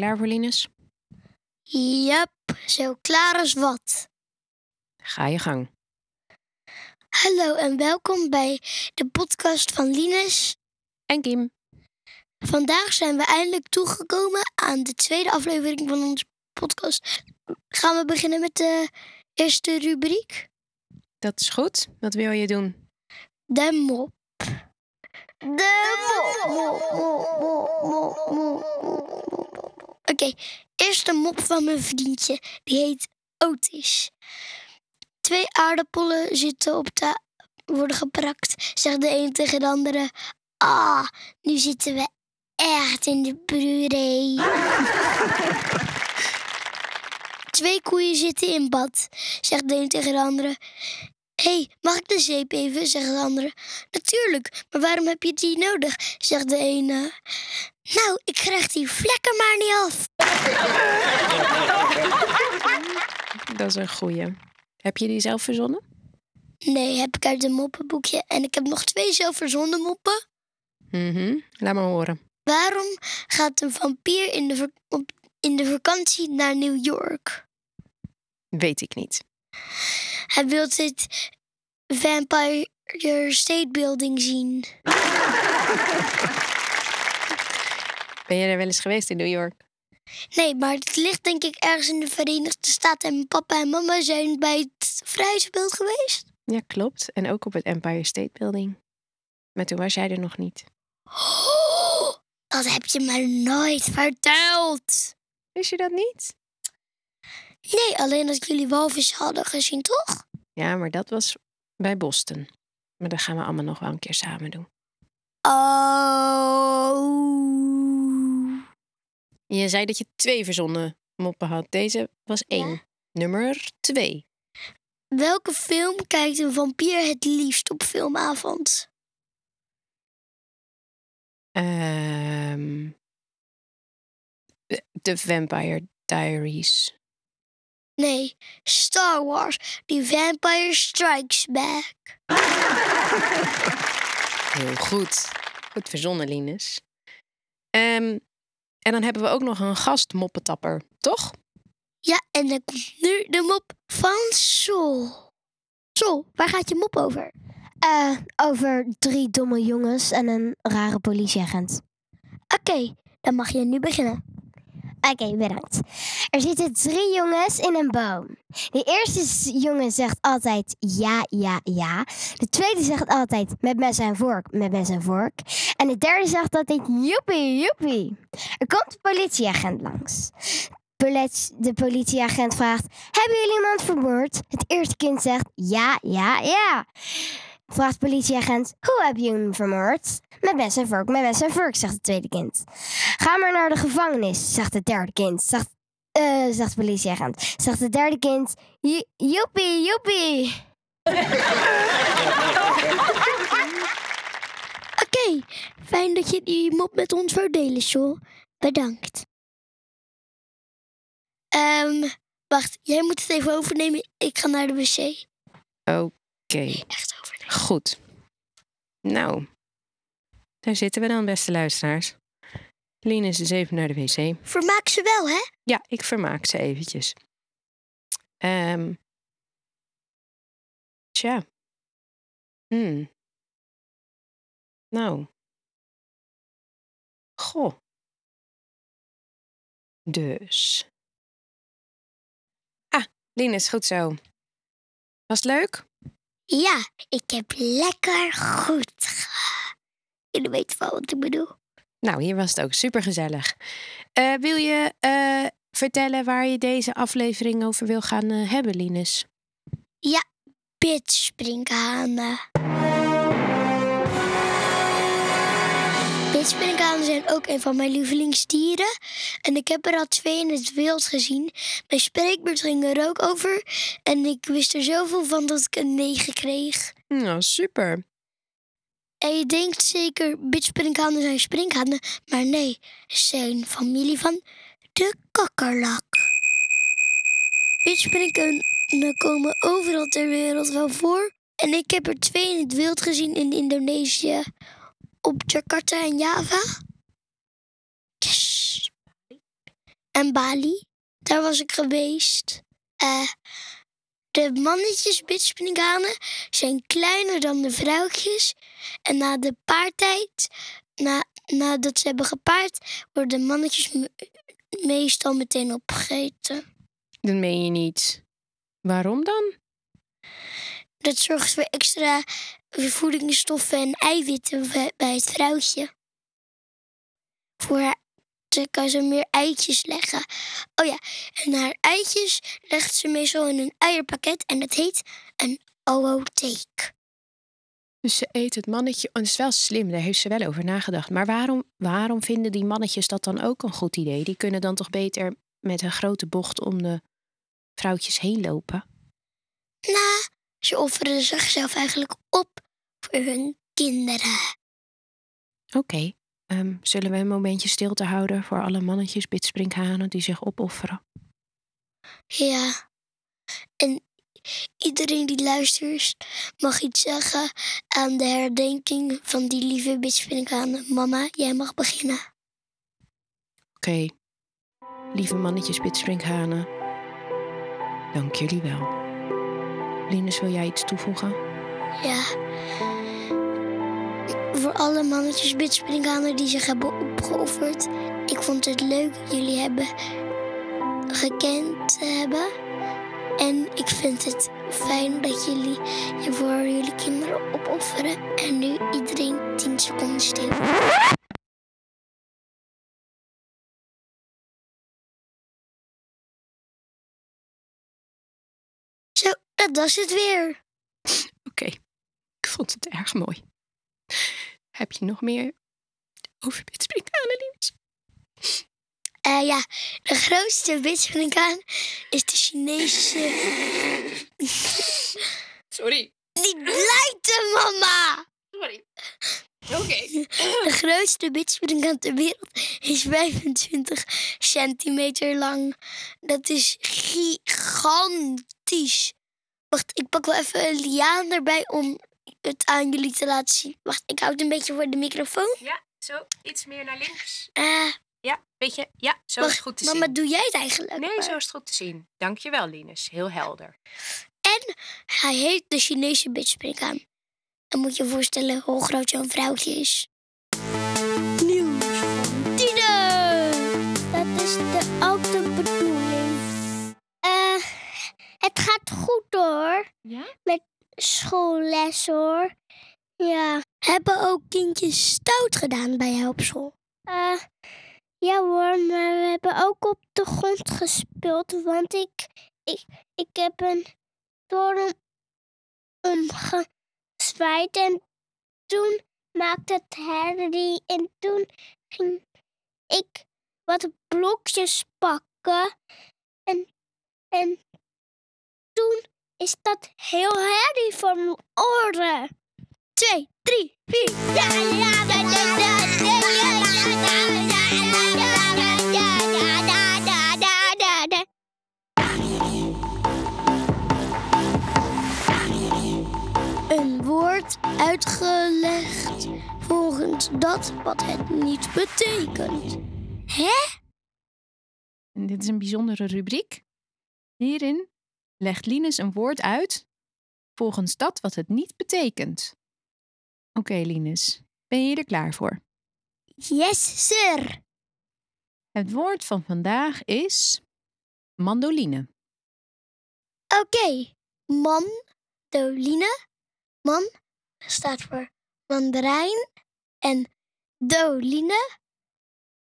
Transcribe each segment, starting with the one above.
klaar voor, Linus? Yep, zo klaar als wat. Ga je gang. Hallo en welkom bij de podcast van Linus. En Kim. Vandaag zijn we eindelijk toegekomen aan de tweede aflevering van onze podcast. Gaan we beginnen met de eerste rubriek? Dat is goed. Wat wil je doen? De mop. De mop, mop. Oké, eerst de mop van mijn vriendje. Die heet Otis. Twee aardappelen zitten op ta worden geprakt. Zegt de een tegen de andere. Ah, nu zitten we echt in de puree. Twee koeien zitten in bad. Zegt de een tegen de andere. Hé, hey, mag ik de zeep even? Zegt de andere. Natuurlijk, maar waarom heb je die nodig? Zegt de ene. Nou, ik krijg die vlekken maar niet af. Dat is een goeie. Heb je die zelf verzonnen? Nee, heb ik uit een moppenboekje. En ik heb nog twee zelf verzonnen moppen. Mhm. Laat maar horen. Waarom gaat een vampier in de, op, in de vakantie naar New York? Weet ik niet. Hij wil het Vampire State Building zien. Ben je er wel eens geweest in New York? Nee, maar het ligt denk ik ergens in de Verenigde Staten. En mijn papa en mama zijn bij het Vrijheidsbeeld geweest. Ja, klopt. En ook op het Empire State Building. Maar toen was jij er nog niet. Oh, dat heb je me nooit verteld. Wist je dat niet? Nee, alleen dat jullie walvis hadden gezien, toch? Ja, maar dat was bij Boston. Maar dat gaan we allemaal nog wel een keer samen doen. Oh. Je zei dat je twee verzonnen moppen had. Deze was één. Nummer twee. Welke film kijkt een vampier het liefst op filmavond? Ehm de- The Vampire Diaries. Nee, Star Wars. The Vampire Strikes Back. Heel goed. Goed verzonnen, Linus. Ehm, en dan hebben we ook nog een gastmoppetapper, toch? Ja, en dan komt nu de mop van Sol. Sol, waar gaat je mop over? Eh, over drie domme jongens en een rare politieagent. Oké, dan mag je nu beginnen. Oké, bedankt. Er zitten drie jongens in een boom. De eerste jongen zegt altijd ja, ja, ja. De tweede zegt altijd met mes en vork, met mes en vork. En de derde zegt altijd joepie, joepie. Er komt een politieagent langs. De politieagent vraagt, hebben jullie iemand vermoord? Het eerste kind zegt ja, ja, ja. Vraagt politieagent, hoe heb je hem vermoord? Met mes en vork, met mes en vork, zegt het tweede kind. Ga maar naar de gevangenis, zegt het derde kind. Zegt, eh, zegt de politieagent. Zegt het derde kind, "Jo- joepie, joepie. Oké, fijn dat je die mop met ons wou delen, Sol. Bedankt. Ehm, wacht, jij moet het even overnemen. Ik ga naar de wc. Oké, Echt overnemen. goed. Nou, daar zitten we dan, beste luisteraars. Linus is even naar de wc. Vermaak ze wel, hè? Ja, ik vermaak ze eventjes. Ehm tja. Hmm. Nou. Goh. Dus. Ah, Linus, goed zo. Was het leuk? Ja, ik heb lekker goed ge... Jullie weten wel wat ik bedoel. Nou, hier was het ook super gezellig. wil je eh, vertellen waar je deze aflevering over wil gaan eh, hebben, Linus? Pitspringkanen. Pitspringkanen zijn ook een van mijn lievelingsdieren. En ik heb er al twee in het wild gezien. Mijn spreekbeurt ging er ook over. En ik wist er zoveel van dat ik een 9 kreeg. Nou, super. En je denkt zeker, pitspringkanen zijn springkanen. Maar nee, ze zijn familie van de kakkerlak. Pitspringkanen komen overal ter wereld wel voor. En ik heb er twee in het wild gezien in Indonesië. Op Jakarta en Java. Yes. en Bali. Daar was ik geweest. Eh, de mannetjes bitspringhanen zijn kleiner dan de vrouwtjes. En na de paartijd, na, nadat ze hebben gepaard, worden de mannetjes me- meestal meteen opgegeten. Dat meen je niet. Waarom dan? Dat zorgt voor extra voedingsstoffen en eiwitten bij- bij het vrouwtje. Voor haar, ze kan ze meer eitjes leggen. Oh ja, en haar eitjes legt ze meestal in een eierpakket en dat heet een ootheek. Dus ze eet het mannetje. En dat is wel slim, daar heeft ze wel over nagedacht. Maar waarom, waarom vinden die mannetjes dat dan ook een goed idee? Die kunnen dan toch beter met een grote bocht om de vrouwtjes heen lopen? Nou, ze offeren zichzelf eigenlijk op voor hun kinderen. Oké, ehm, zullen we een momentje stilte houden voor alle mannetjes bitsprinkhanen die zich opofferen? Ja. En iedereen die luistert mag iets zeggen aan de herdenking van die lieve bitchpinkanen. Mama, jij mag beginnen. Oké, lieve mannetjes bitsprinkhanen, dank jullie wel. Linus, wil jij iets toevoegen? Ja. Voor alle mannetjes bitchpinkanen die zich hebben opgeofferd. Ik vond het leuk jullie hebben gekend hebben. En ik vind het fijn dat jullie je voor jullie kinderen opofferen. En nu iedereen 10 seconden stil. Zo, dat was het weer. Oké, ik vond het erg mooi. Heb je nog meer over? Eh, ja, de grootste bitchpinkaan is de Chinese... Sorry, Niet blijten, mama! sorry. Oké. De grootste bitchpinkaan ter wereld is 25 centimeter lang. Dat is gigantisch. Wacht, ik pak wel even een liaan erbij om het aan jullie te laten zien. Wacht, ik houd het een beetje voor de microfoon. Ja, zo, iets meer naar links. Eh, Ja, weet je, ja, zo is het goed te mama, zien. doe jij het eigenlijk? Nee, maar? zo is het goed te zien. Dankjewel, Linus. Heel helder. En hij heet de Chinese bitchpinkaan. Dan moet je je voorstellen hoe groot zo'n vrouwtje is. Nieuws van Tine! Dat is de oude bedoeling. Eh, het gaat goed hoor. Ja? Schoolles hoor. Ja. Hebben ook kindjes stout gedaan bij jou op school? Eh, ja hoor, maar we hebben ook op de grond gespeeld, want ik, ik, ik heb een toren omgezwaaid en toen maakte het herrie en toen ging ik wat blokjes pakken en, en toen is dat heel herrie voor mijn oren. Twee, drie, vier. Ja, ja, ja, ja, dat wat het niet betekent. Hè? En dit is een bijzondere rubriek. Hierin legt Linus een woord uit volgens dat wat het niet betekent. Oké, Linus, ben je er klaar voor? Yes, sir. Het woord van vandaag is mandoline. Oké, mandoline. Man staat voor mandarijn en doline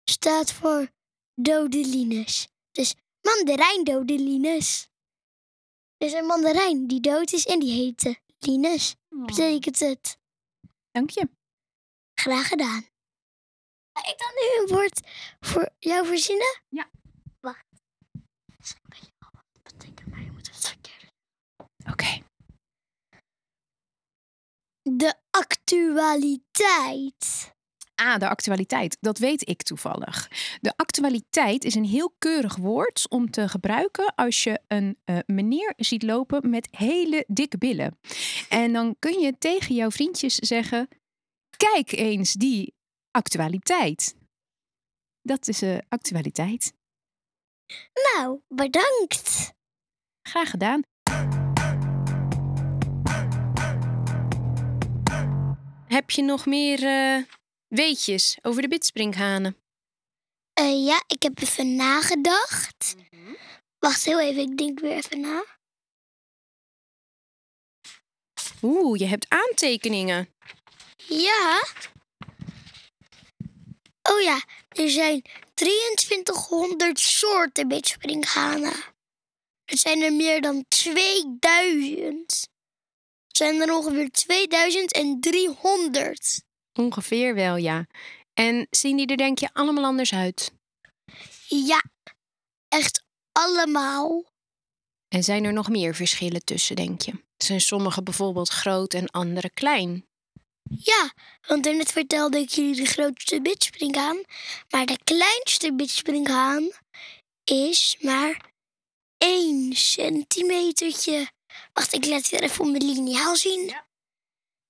staat voor dodelines. Dus mandarijndodelines. Dus een mandarijn die dood is en die heette Linus. Betekent het. Dank je. Graag gedaan. Ga ik dan nu een woord voor jou verzinnen? Ja. Wacht. Ik al wat betekent, maar je moet het verkeerd Oké. De actualiteit. Ah, de actualiteit. Dat weet ik toevallig. De actualiteit is een heel keurig woord om te gebruiken als je een eh, meneer ziet lopen met hele dikke billen. En dan kun je tegen jouw vriendjes zeggen: Kijk eens die actualiteit. Dat is de actualiteit. Nou, bedankt. Graag gedaan. Heb je nog meer eh, weetjes over de bidspringhanen? Eh, ja, ik heb even nagedacht. Wacht heel even, ik denk weer even na. Oeh, je hebt aantekeningen. Ja. Oh ja, er zijn 2300 soorten bidspringhanen. Het zijn er meer dan 2000. Zijn er ongeveer 2300. Ongeveer wel, ja. En zien die er denk je allemaal anders uit? Ja, echt allemaal. En zijn er nog meer verschillen tussen, denk je? Zijn sommige bijvoorbeeld groot en andere klein? Ja, want net vertelde ik jullie de grootste bidspringhaan. Maar de kleinste bidspringhaan is maar 1 centimetertje. Wacht, ik laat weer even op mijn liniaal zien.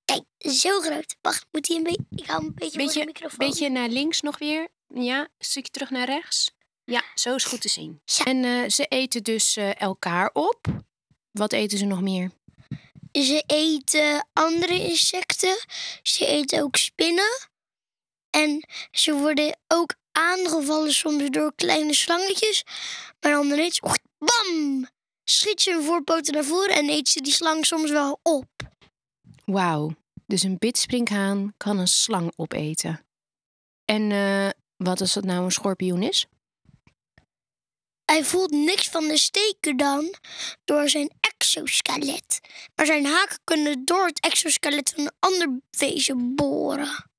Kijk, zo groot. Wacht, moet hij een beetje... Ik hou hem een beetje, Beetje, de microfoon. beetje naar links nog weer. Ja, een stukje terug naar rechts. Ja, zo is goed te zien. Ja. En eh, ze eten dus eh, elkaar op. Wat eten ze nog meer? Ze eten andere insecten. Ze eten ook spinnen. En ze worden ook aangevallen soms door kleine slangetjes. Maar dan ineens, bam! Schiet ze hun voorpoten naar voren en eet ze die slang soms wel op. Wauw. Dus een bidspringhaan kan een slang opeten. En eh, wat als dat nou een schorpioen is? Hij voelt niks van de steken dan door zijn exoskelet. Maar zijn haken kunnen door het exoskelet van een ander wezen boren.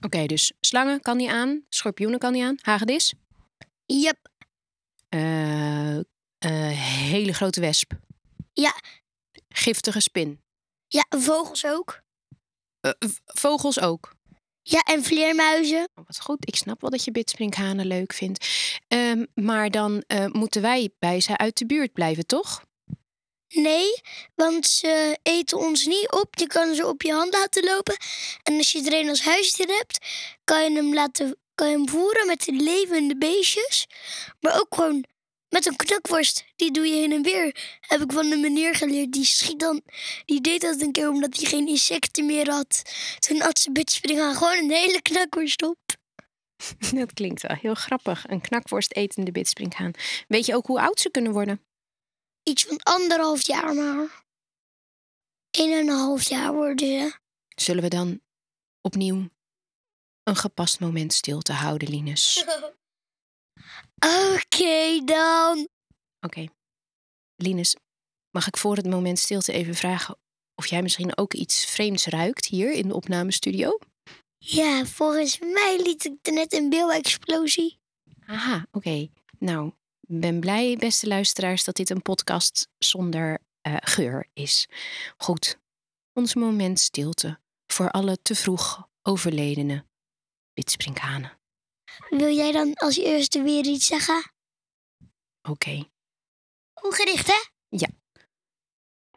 Oké, dus slangen kan die aan, schorpioenen kan die aan, hagedis, Yep, eh, eh, hele grote wesp, ja, giftige spin, ja, vogels ook. Eh, vogels ook. Ja, en vleermuizen. Oh, Wat goed, ik snap wel dat je bidspringhanen leuk vindt. Ehm, maar dan eh, moeten wij bij ze uit de buurt blijven, toch? Nee, want ze eten ons niet op. Je kan ze op je hand laten lopen. En als je er een als huisdier hebt, kan je hem laten kan je hem voeren met de levende beestjes. Maar ook gewoon met een knakworst. Die doe je heen en weer. Heb ik van een meneer geleerd. Die schiet dan. Die deed dat een keer omdat hij geen insecten meer had. Toen had ze bidspringen gewoon een hele knakworst op. Dat klinkt wel heel grappig. Een knakworst etende bidspringhaan. Weet je ook hoe oud ze kunnen worden? Iets van anderhalf jaar maar. Een en een half jaar worden ze. Zullen we dan opnieuw een gepast moment stilte houden, Linus? Oké dan. Oké. Linus, mag ik voor het moment stilte even vragen of jij misschien ook iets vreemds ruikt hier in de opnamestudio? Ja, volgens mij liet ik er net een beelexplosie. Aha, oké. Nou, ik ben blij, beste luisteraars, dat dit een podcast zonder eh, geur is. Goed, ons moment stilte voor alle te vroeg overledene bidspringhanen. Wil jij dan als eerste weer iets zeggen? Oké. Ongericht, hè?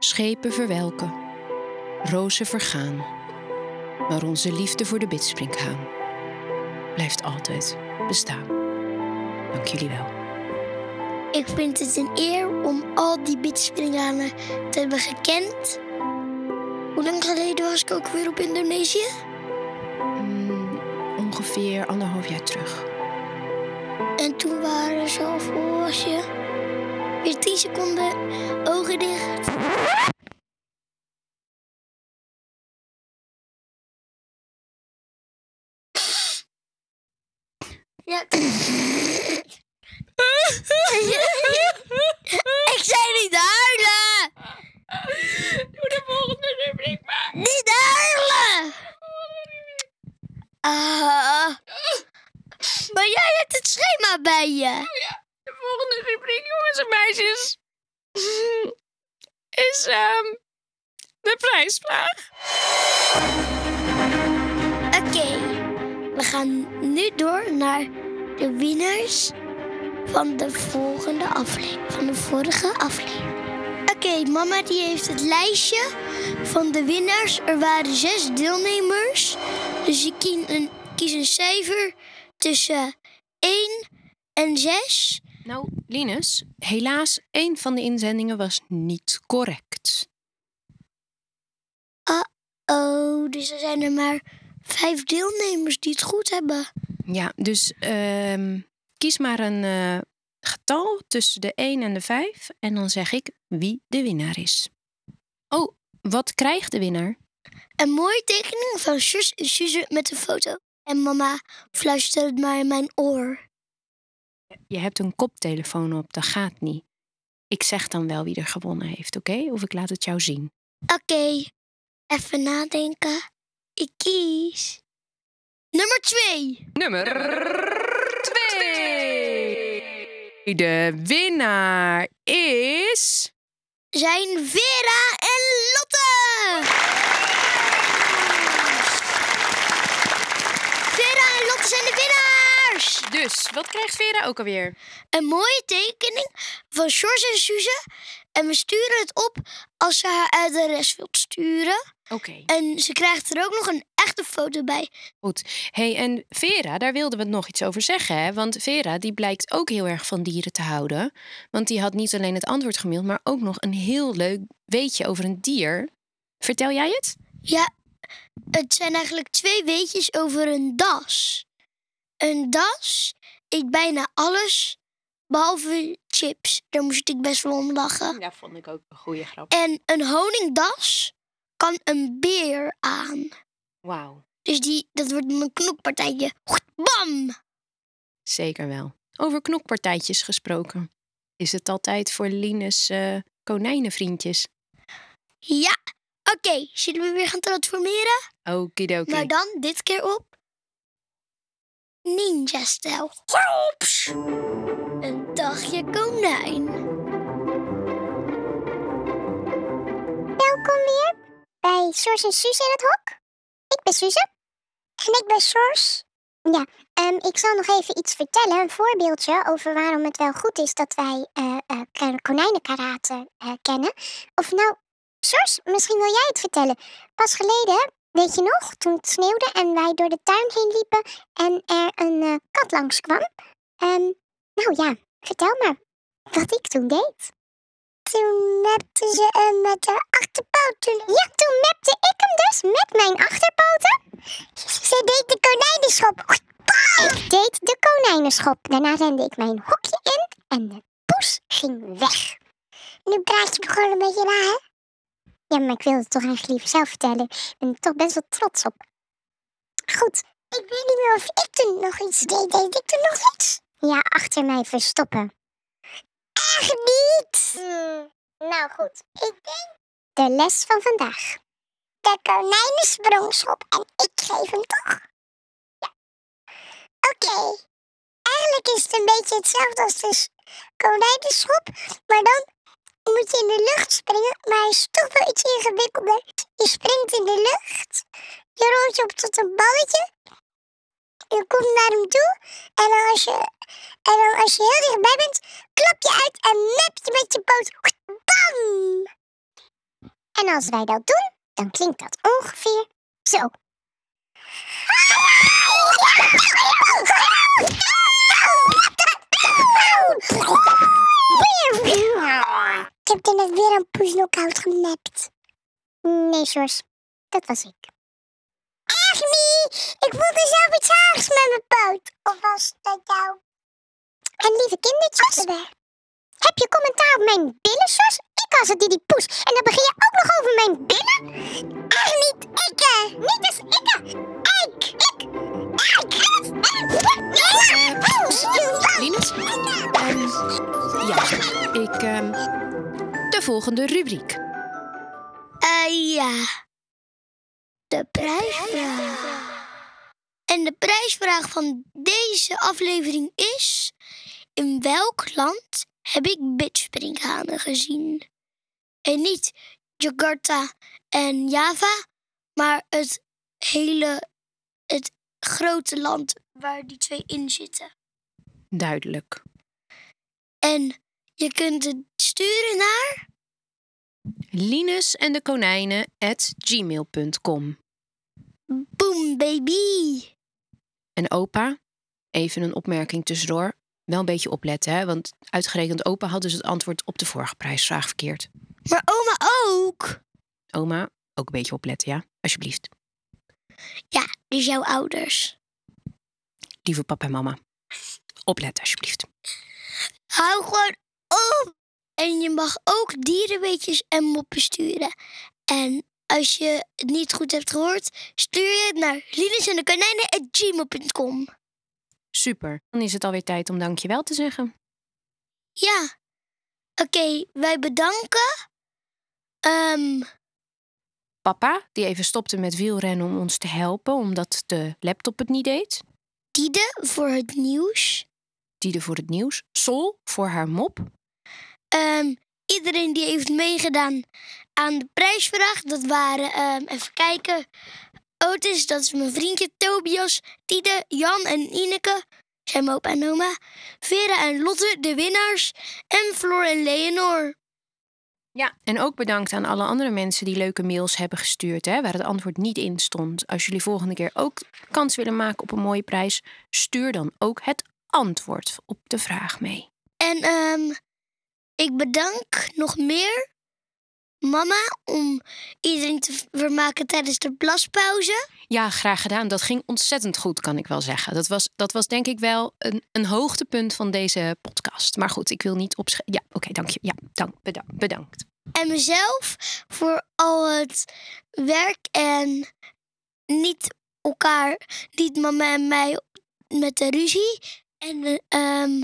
Schepen verwelken, rozen vergaan, maar onze liefde voor de bidspringhaan blijft altijd bestaan. Dank jullie wel. Ik vind het een eer om al die bidspringanen te hebben gekend. Hoe lang geleden was ik ook weer op Indonesië? Ongeveer anderhalf jaar terug. En toen waren ze al voor was je. Weer 10 seconden ogen dicht. Ja. mama die heeft het lijstje van de winnaars. Er waren zes deelnemers, dus je kies een, kies een cijfer tussen 1 en 6. Nou, Linus, helaas, één van de inzendingen was niet correct. Oh, dus er zijn er maar vijf deelnemers die het goed hebben. Ja, dus ehm, kies maar een eh, getal tussen de 1 en de 5 en dan zeg ik wie de winnaar is. Oh, wat krijgt de winnaar? Een mooie tekening van Sjus en Suze met een foto. En mama fluistert het maar in mijn oor. Je hebt een koptelefoon op, dat gaat niet. Ik zeg dan wel wie er gewonnen heeft, oké? Of ik laat het jou zien. Oké, even nadenken. Ik kies. Nummer twee. Nummer 2. De winnaar is. Zijn Vera en Lotte. Vera en Lotte zijn de winnaars. Dus, wat krijgt Vera ook alweer? Een mooie tekening van Sjors en Suze. En we sturen het op als ze haar adres wilt sturen. Oké. En ze krijgt er ook nog een echte foto bij. Goed. hey, en Vera, daar wilden we nog iets over zeggen. Hè? Want Vera, die blijkt ook heel erg van dieren te houden. Want die had niet alleen het antwoord gemaild, maar ook nog een heel leuk weetje over een dier. Vertel jij het? Ja, het zijn eigenlijk twee weetjes over een das. Een das eet bijna alles, behalve chips. Daar moest ik best wel om lachen. Ja, vond ik ook een goede grap. En een honingdas kan een beer aan. Wauw. Dus die, dat wordt een knokpartijtje. Bam! Zeker wel. Over knokpartijtjes gesproken. Is het altijd voor Linus eh, konijnenvriendjes? Ja, oké. Zullen we weer gaan transformeren? Okidoki. Maar dan dit keer op ninja-stijl. Een dagje konijn. Welkom weer bij Sors en Suus in het hok. Ik ben Suze. En ik ben Sors. Ja, ehm, ik zal nog even iets vertellen, een voorbeeldje over waarom het wel goed is dat wij eh eh, konijnenkarate eh, kennen. Of nou, Sors, misschien wil jij het vertellen. Pas geleden, weet je nog, toen het sneeuwde en wij door de tuin heen liepen en er een kat langskwam. Ehm, nou ja, vertel maar wat ik toen deed. Toen mepte ze hem met haar achterpoten. Ja, toen mepte ik hem dus met mijn achterpoten. Ze deed de konijnenschop. Ik deed de konijnenschop. Daarna rende ik mijn hokje in en de poes ging weg. Nu praat je me gewoon een beetje na, hè? Ja, maar ik wil het toch eigenlijk liever zelf vertellen. Ik ben er toch best wel trots op. Goed, ik weet niet meer of ik toen nog iets deed. Deed ik toen nog iets? Ja, achter mij verstoppen. Echt niet! nou goed, ik denk de les van vandaag. De konijnen sprongschop en ik geef hem toch? Ja. Oké. Eigenlijk is het een beetje hetzelfde als de s- konijnenschop, maar dan moet je in de lucht springen, maar hij is toch wel iets ingewikkelder. Je springt in de lucht, je rolt je op tot een balletje, je komt naar hem toe en dan als je, en dan als je heel dichtbij bent, klap je uit en mep je met je poot. Bam! En als wij dat doen, dan klinkt dat ongeveer zo. Ik heb er net weer een poesnokout genept. Nee, Sjors, dat was ik. Niet! Ik voelde zelf iets haags met mijn poot. Of was dat jou? En lieve kindertjes, heb je commentaar op mijn billen, Sjors? Ik was het die die poes. En dan begin je ook nog over mijn billen? Echt niet ikke! Niet eens ikke! Ik! Ik! Ik! Linus? Ehm, ja, ik. ehm, de volgende rubriek. Eh ja. De prijsvraag. En de prijsvraag van deze aflevering is: In welk land heb ik bidspringhanen gezien? En niet Jakarta en Java, maar het hele, het grote land waar die twee in zitten. Duidelijk. En je kunt het sturen naar Linus en de konijnen at gmail.com. Boom Baby. En opa, even een opmerking tussendoor. Wel een beetje opletten, hè? want uitgerekend opa had dus het antwoord op de vorige prijsvraag verkeerd. Maar oma ook. Oma, ook een beetje opletten, ja? Alsjeblieft. Ja, dus jouw ouders. Lieve papa en mama. Opletten, alsjeblieft. Hou gewoon op. En je mag ook dierenweetjes en moppen sturen. En als je het niet goed hebt gehoord, stuur je het naar linesendekonijnen.gmail.com. Super. Dan is het alweer tijd om dankjewel te zeggen. Ja. Oké, wij bedanken. Ehm, Papa, die even stopte met wielrennen om ons te helpen, omdat de laptop het niet deed. Diede voor het nieuws. Diede voor het nieuws. Sol voor haar mop. Ehm, iedereen die heeft meegedaan aan de prijsvraag, dat waren, ehm, even kijken, Otis, dat is mijn vriendje, Tobias, Tide, Jan en Ineke, zijn mijn opa en oma, Vera en Lotte, de winnaars, en Floor en Leonor. Ja. En ook bedankt aan alle andere mensen die leuke mails hebben gestuurd, hè, waar het antwoord niet in stond. Als jullie volgende keer ook kans willen maken op een mooie prijs, stuur dan ook het antwoord op de vraag mee. En ehm, ik bedank nog meer mama om iedereen te vermaken tijdens de plaspauze. Ja, graag gedaan. Dat ging ontzettend goed, kan ik wel zeggen. Dat was, dat was denk ik wel een, een hoogtepunt van deze podcast. Maar goed, ik wil niet opschrijven. Ja, oké, dank je. Ja, dank, bedankt. bedankt. En mezelf voor al het werk en niet elkaar, niet mama en mij met de ruzie. En, ehm,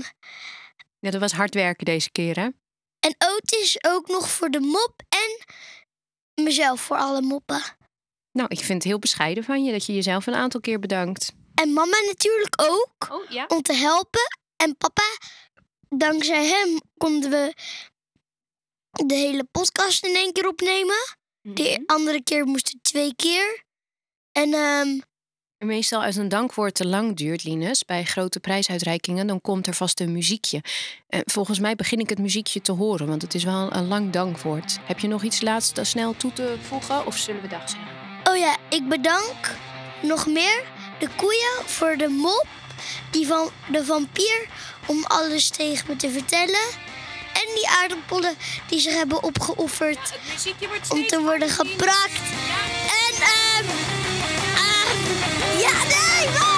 Ja, dat was hard werken deze keer, hè? En Otis ook nog voor de mop en mezelf voor alle moppen. Nou, ik vind het heel bescheiden van je dat je jezelf een aantal keer bedankt. En mama natuurlijk ook. Oh, ja? om te helpen. En papa, dankzij hem konden we de hele podcast in één keer opnemen. De andere keer moesten twee keer. En ehm, Meestal als een dankwoord te lang duurt, Linus, bij grote prijsuitreikingen, dan komt er vast een muziekje. En volgens mij begin ik het muziekje te horen, want het is wel een lang dankwoord. Heb je nog iets laatst snel toe te voegen of zullen we dag zeggen? oh ja, ik bedank nog meer de koeien voor de mop. Die van de vampier om alles tegen me te vertellen. En die aardappelen die zich hebben opgeofferd om te worden gepraakt. En ehm. Yeah, there!